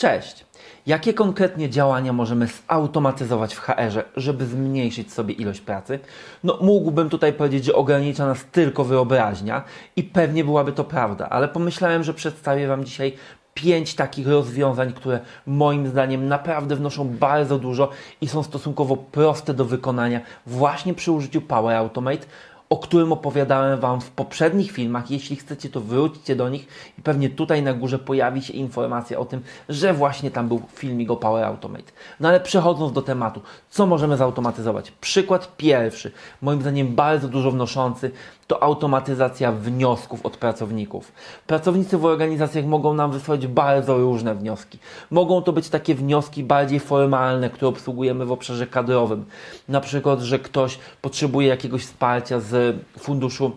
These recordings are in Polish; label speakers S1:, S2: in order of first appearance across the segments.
S1: Cześć! Jakie konkretnie działania możemy zautomatyzować w HR-ze, żeby zmniejszyć sobie ilość pracy? No, mógłbym tutaj powiedzieć, że ogranicza nas tylko wyobraźnia i pewnie byłaby to prawda, ale pomyślałem, że przedstawię Wam dzisiaj pięć takich rozwiązań, które moim zdaniem naprawdę wnoszą bardzo dużo i są stosunkowo proste do wykonania właśnie przy użyciu Power Automate o którym opowiadałem Wam w poprzednich filmach. Jeśli chcecie, to wróćcie do nich i pewnie tutaj na górze pojawi się informacja o tym, że właśnie tam był filmik o Power Automate. No ale przechodząc do tematu, co możemy zautomatyzować? Przykład pierwszy, moim zdaniem bardzo dużo wnoszący, to automatyzacja wniosków od pracowników. Pracownicy w organizacjach mogą nam wysłać bardzo różne wnioski. Mogą to być takie wnioski bardziej formalne, które obsługujemy w obszarze kadrowym. Na przykład, że ktoś potrzebuje jakiegoś wsparcia z funduszu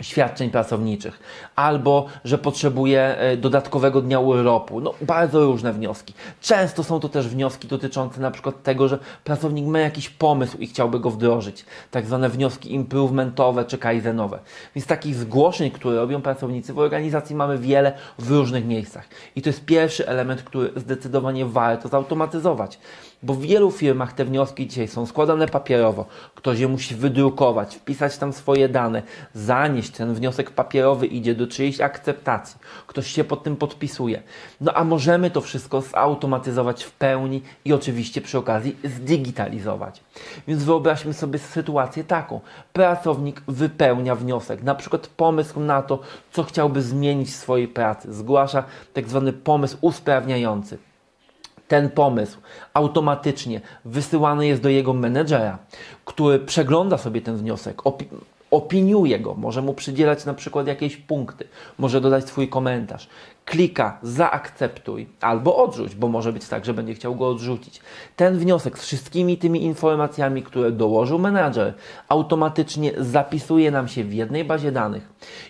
S1: świadczeń pracowniczych, albo że potrzebuje e, dodatkowego dnia urlopu. No, bardzo różne wnioski. Często są to też wnioski dotyczące na przykład tego, że pracownik ma jakiś pomysł i chciałby go wdrożyć. Tak zwane wnioski improvementowe czy kaizenowe. Więc takich zgłoszeń, które robią pracownicy w organizacji mamy wiele w różnych miejscach. I to jest pierwszy element, który zdecydowanie warto zautomatyzować. Bo w wielu firmach te wnioski dzisiaj są składane papierowo. Ktoś je musi wydrukować, wpisać tam swoje dane, zanieść ten wniosek papierowy, idzie do czyjejś akceptacji. Ktoś się pod tym podpisuje. No a możemy to wszystko zautomatyzować w pełni i oczywiście przy okazji zdigitalizować. Więc wyobraźmy sobie sytuację taką. Pracownik wypełnia wniosek, na przykład pomysł na to, co chciałby zmienić w swojej pracy. Zgłasza tak zwany pomysł usprawniający ten pomysł automatycznie wysyłany jest do jego menedżera, który przegląda sobie ten wniosek, opi opiniuje go, może mu przydzielać na przykład jakieś punkty, może dodać swój komentarz klika zaakceptuj albo odrzuć, bo może być tak, że będzie chciał go odrzucić. Ten wniosek z wszystkimi tymi informacjami, które dołożył menadżer, automatycznie zapisuje nam się w jednej bazie danych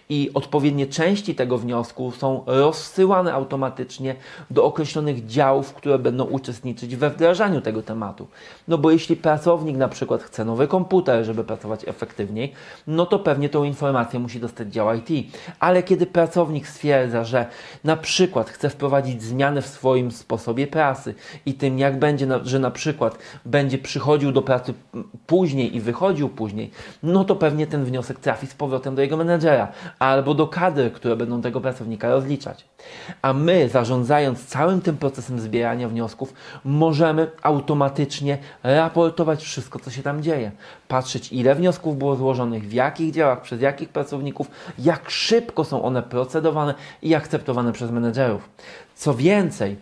S1: i odpowiednie części tego wniosku są rozsyłane automatycznie do określonych działów, które będą uczestniczyć we wdrażaniu tego tematu. No bo jeśli pracownik na przykład chce nowy komputer, żeby pracować efektywniej, no to pewnie tą informację musi dostać dział IT. Ale kiedy pracownik stwierdza, że na przykład chce wprowadzić zmianę w swoim sposobie pracy i tym, jak będzie, że na przykład będzie przychodził do pracy później i wychodził później, no to pewnie ten wniosek trafi z powrotem do jego menedżera albo do kadry, które będą tego pracownika rozliczać. A my, zarządzając całym tym procesem zbierania wniosków, możemy automatycznie raportować wszystko, co się tam dzieje. Patrzeć, ile wniosków było złożonych, w jakich działach, przez jakich pracowników, jak szybko są one procedowane i akceptowane przez menedżerów. Co więcej,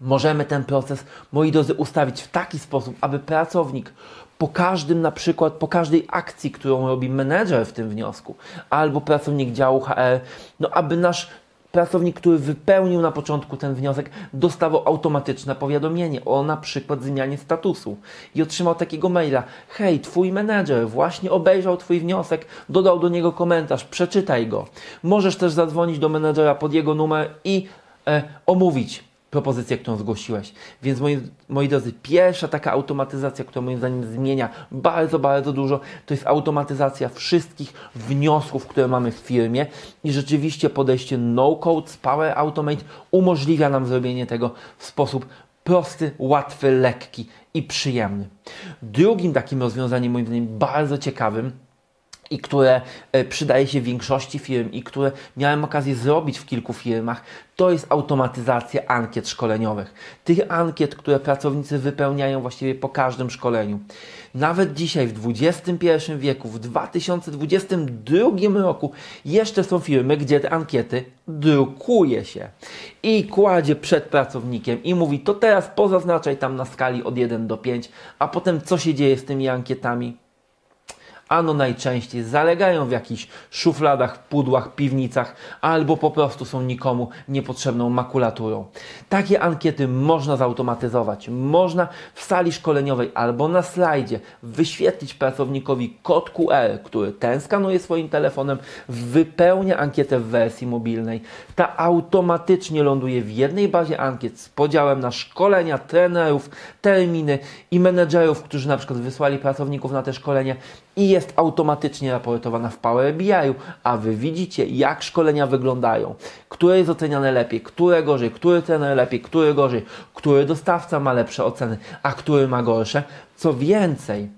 S1: możemy ten proces, moi drodzy, ustawić w taki sposób, aby pracownik po każdym, na przykład po każdej akcji, którą robi menedżer w tym wniosku, albo pracownik działu HR, no aby nasz pracownik, który wypełnił na początku ten wniosek, dostawał automatyczne powiadomienie o na przykład zmianie statusu i otrzymał takiego maila: Hej, twój menedżer właśnie obejrzał twój wniosek, dodał do niego komentarz, przeczytaj go. Możesz też zadzwonić do menedżera pod jego numer i e, omówić propozycję, którą zgłosiłeś. Więc moi, moi drodzy, pierwsza taka automatyzacja, która moim zdaniem zmienia bardzo, bardzo dużo, to jest automatyzacja wszystkich wniosków, które mamy w firmie i rzeczywiście podejście no-code z Power Automate umożliwia nam zrobienie tego w sposób prosty, łatwy, lekki i przyjemny. Drugim takim rozwiązaniem, moim zdaniem bardzo ciekawym, i które e, przydaje się większości firm i które miałem okazję zrobić w kilku firmach, to jest automatyzacja ankiet szkoleniowych. Tych ankiet, które pracownicy wypełniają właściwie po każdym szkoleniu. Nawet dzisiaj, w XXI wieku, w 2022 roku, jeszcze są firmy, gdzie te ankiety drukuje się i kładzie przed pracownikiem i mówi: To teraz pozaznaczaj tam na skali od 1 do 5, a potem co się dzieje z tymi ankietami? Ano najczęściej zalegają w jakichś szufladach, pudłach, piwnicach, albo po prostu są nikomu niepotrzebną makulaturą. Takie ankiety można zautomatyzować. Można w sali szkoleniowej albo na slajdzie wyświetlić pracownikowi kod QR, który ten skanuje swoim telefonem, wypełnia ankietę w wersji mobilnej. Ta automatycznie ląduje w jednej bazie ankiet z podziałem na szkolenia, trenerów, terminy i menedżerów, którzy na przykład wysłali pracowników na te szkolenia i jest automatycznie raportowana w Power BI, a Wy widzicie, jak szkolenia wyglądają, które jest oceniane lepiej, które gorzej, który trener lepiej, który gorzej, który dostawca ma lepsze oceny, a który ma gorsze. Co więcej,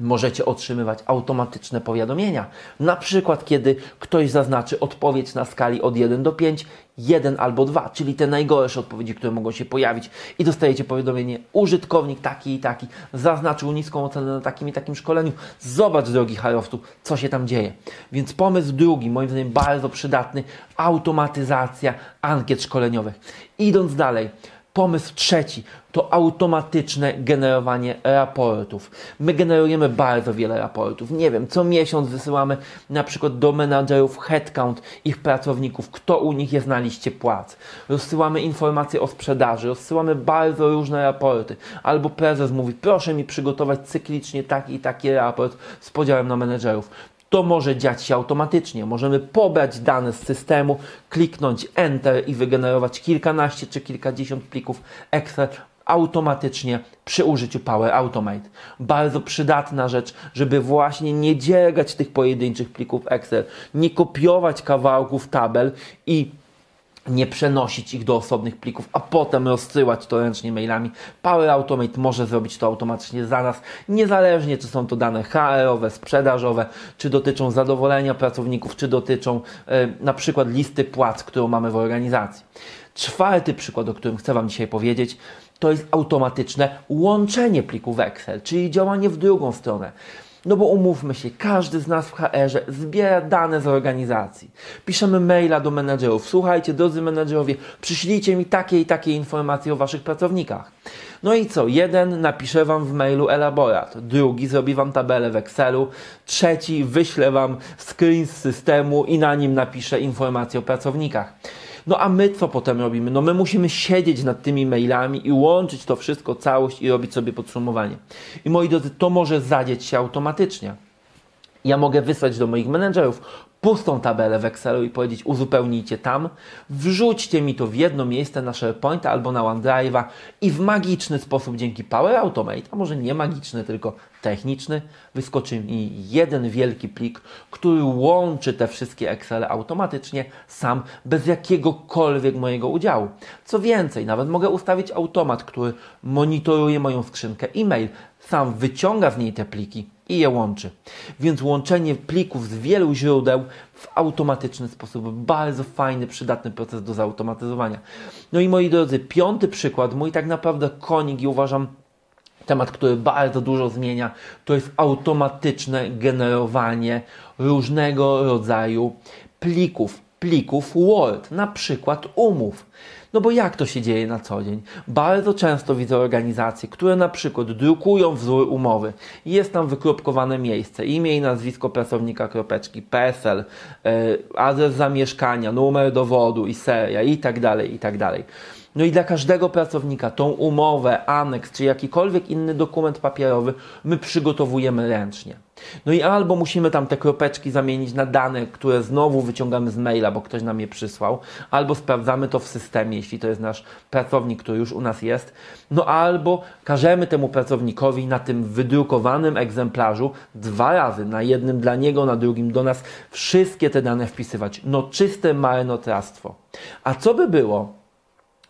S1: możecie otrzymywać automatyczne powiadomienia. Na przykład, kiedy ktoś zaznaczy odpowiedź na skali od 1 do 5, 1 albo 2, czyli te najgorsze odpowiedzi, które mogą się pojawić i dostajecie powiadomienie, użytkownik taki i taki zaznaczył niską ocenę na takim i takim szkoleniu. Zobacz, drogi harowcu, co się tam dzieje. Więc pomysł drugi, moim zdaniem bardzo przydatny, automatyzacja ankiet szkoleniowych. Idąc dalej, Pomysł trzeci to automatyczne generowanie raportów. My generujemy bardzo wiele raportów. Nie wiem, co miesiąc wysyłamy na przykład do menadżerów headcount ich pracowników, kto u nich jest na liście płac. Rozsyłamy informacje o sprzedaży, rozsyłamy bardzo różne raporty. Albo prezes mówi, proszę mi przygotować cyklicznie taki i taki raport z podziałem na menedżerów to może dziać się automatycznie. Możemy pobrać dane z systemu, kliknąć Enter i wygenerować kilkanaście czy kilkadziesiąt plików Excel automatycznie przy użyciu Power Automate. Bardzo przydatna rzecz, żeby właśnie nie dziergać tych pojedynczych plików Excel, nie kopiować kawałków tabel i nie przenosić ich do osobnych plików, a potem rozsyłać to ręcznie mailami. Power Automate może zrobić to automatycznie za nas, niezależnie czy są to dane HR-owe, sprzedażowe, czy dotyczą zadowolenia pracowników, czy dotyczą e, na przykład listy płac, którą mamy w organizacji. Czwarty przykład, o którym chcę Wam dzisiaj powiedzieć, to jest automatyczne łączenie plików Excel, czyli działanie w drugą stronę. No bo umówmy się, każdy z nas w HR-ze zbiera dane z organizacji. Piszemy maila do menedżerów. Słuchajcie, drodzy menedżerowie, przyślijcie mi takie i takie informacje o waszych pracownikach. No i co? Jeden napisze wam w mailu elaborat, drugi zrobi wam tabelę w Excelu, trzeci wyśle wam screen z systemu i na nim napisze informacje o pracownikach. No a my co potem robimy? No my musimy siedzieć nad tymi mailami i łączyć to wszystko, całość i robić sobie podsumowanie. I moi drodzy, to może zadzieć się automatycznie. Ja mogę wysłać do moich menedżerów pustą tabelę w Excelu i powiedzieć uzupełnijcie tam, wrzućcie mi to w jedno miejsce na SharePointa albo na OneDrive'a i w magiczny sposób dzięki Power Automate, a może nie magiczny, tylko techniczny, wyskoczy mi jeden wielki plik, który łączy te wszystkie Excele automatycznie, sam, bez jakiegokolwiek mojego udziału. Co więcej, nawet mogę ustawić automat, który monitoruje moją skrzynkę e-mail, sam wyciąga z niej te pliki i je łączy. Więc łączenie plików z wielu źródeł w automatyczny sposób. Bardzo fajny, przydatny proces do zautomatyzowania. No i moi drodzy, piąty przykład, mój tak naprawdę konik i uważam temat, który bardzo dużo zmienia, to jest automatyczne generowanie różnego rodzaju plików, plików Word, na przykład umów. No bo jak to się dzieje na co dzień? Bardzo często widzę organizacje, które na przykład drukują wzór umowy. Jest tam wykropkowane miejsce, imię i nazwisko pracownika, kropeczki, PESEL, yy, adres zamieszkania, numer dowodu i seria i tak dalej, i tak dalej. No i dla każdego pracownika tą umowę, aneks czy jakikolwiek inny dokument papierowy my przygotowujemy ręcznie. No i albo musimy tam te kropeczki zamienić na dane, które znowu wyciągamy z maila, bo ktoś nam je przysłał, albo sprawdzamy to w systemie, jeśli to jest nasz pracownik, który już u nas jest, no albo każemy temu pracownikowi na tym wydrukowanym egzemplarzu dwa razy, na jednym dla niego, na drugim do nas, wszystkie te dane wpisywać. No czyste marnotrawstwo. A co by było,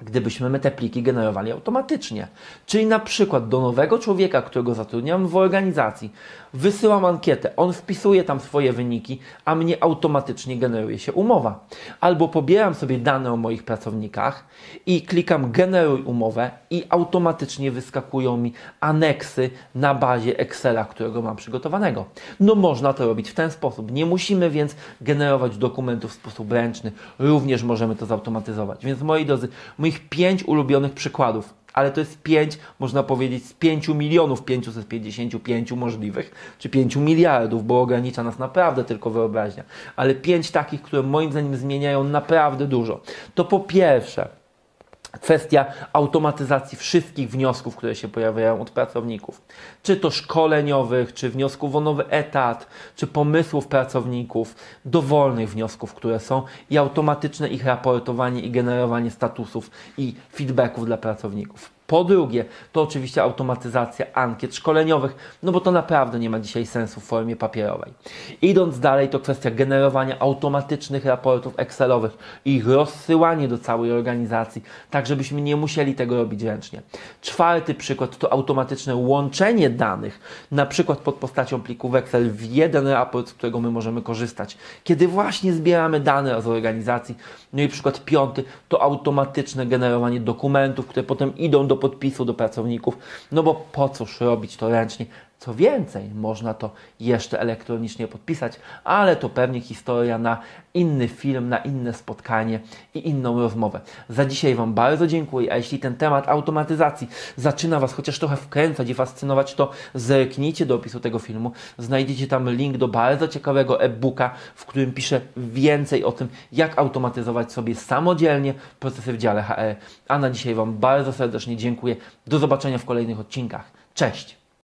S1: gdybyśmy my te pliki generowali automatycznie. Czyli na przykład do nowego człowieka, którego zatrudniam w organizacji, wysyłam ankietę, on wpisuje tam swoje wyniki, a mnie automatycznie generuje się umowa. Albo pobieram sobie dane o moich pracownikach i klikam generuj umowę i automatycznie wyskakują mi aneksy na bazie Excela, którego mam przygotowanego. No można to robić w ten sposób. Nie musimy więc generować dokumentów w sposób ręczny. Również możemy to zautomatyzować. Więc moi drodzy, moich pięć ulubionych przykładów ale to jest 5, można powiedzieć, z 5 milionów 555 możliwych, czy 5 miliardów, bo ogranicza nas naprawdę tylko wyobraźnia. Ale 5 takich, które moim zdaniem zmieniają naprawdę dużo. To po pierwsze, kwestia automatyzacji wszystkich wniosków, które się pojawiają od pracowników. Czy to szkoleniowych, czy wniosków o nowy etat, czy pomysłów pracowników, dowolnych wniosków, które są i automatyczne ich raportowanie i generowanie statusów i feedbacków dla pracowników. Po drugie, to oczywiście automatyzacja ankiet szkoleniowych, no bo to naprawdę nie ma dzisiaj sensu w formie papierowej. Idąc dalej, to kwestia generowania automatycznych raportów Excelowych i ich rozsyłanie do całej organizacji, tak żebyśmy nie musieli tego robić ręcznie. Czwarty przykład to automatyczne łączenie danych, na przykład pod postacią plików Excel w jeden raport, z którego my możemy korzystać, kiedy właśnie zbieramy dane z organizacji. No i przykład piąty to automatyczne generowanie dokumentów, które potem idą do podpisu do pracowników, no bo po cóż robić to ręcznie? Co więcej, można to jeszcze elektronicznie podpisać, ale to pewnie historia na inny film, na inne spotkanie i inną rozmowę. Za dzisiaj Wam bardzo dziękuję, a jeśli ten temat automatyzacji zaczyna Was chociaż trochę wkręcać i fascynować, to zerknijcie do opisu tego filmu. Znajdziecie tam link do bardzo ciekawego e-booka, w którym piszę więcej o tym, jak automatyzować sobie samodzielnie procesy w dziale HR. A na dzisiaj Wam bardzo serdecznie dziękuję. Do zobaczenia w kolejnych odcinkach. Cześć!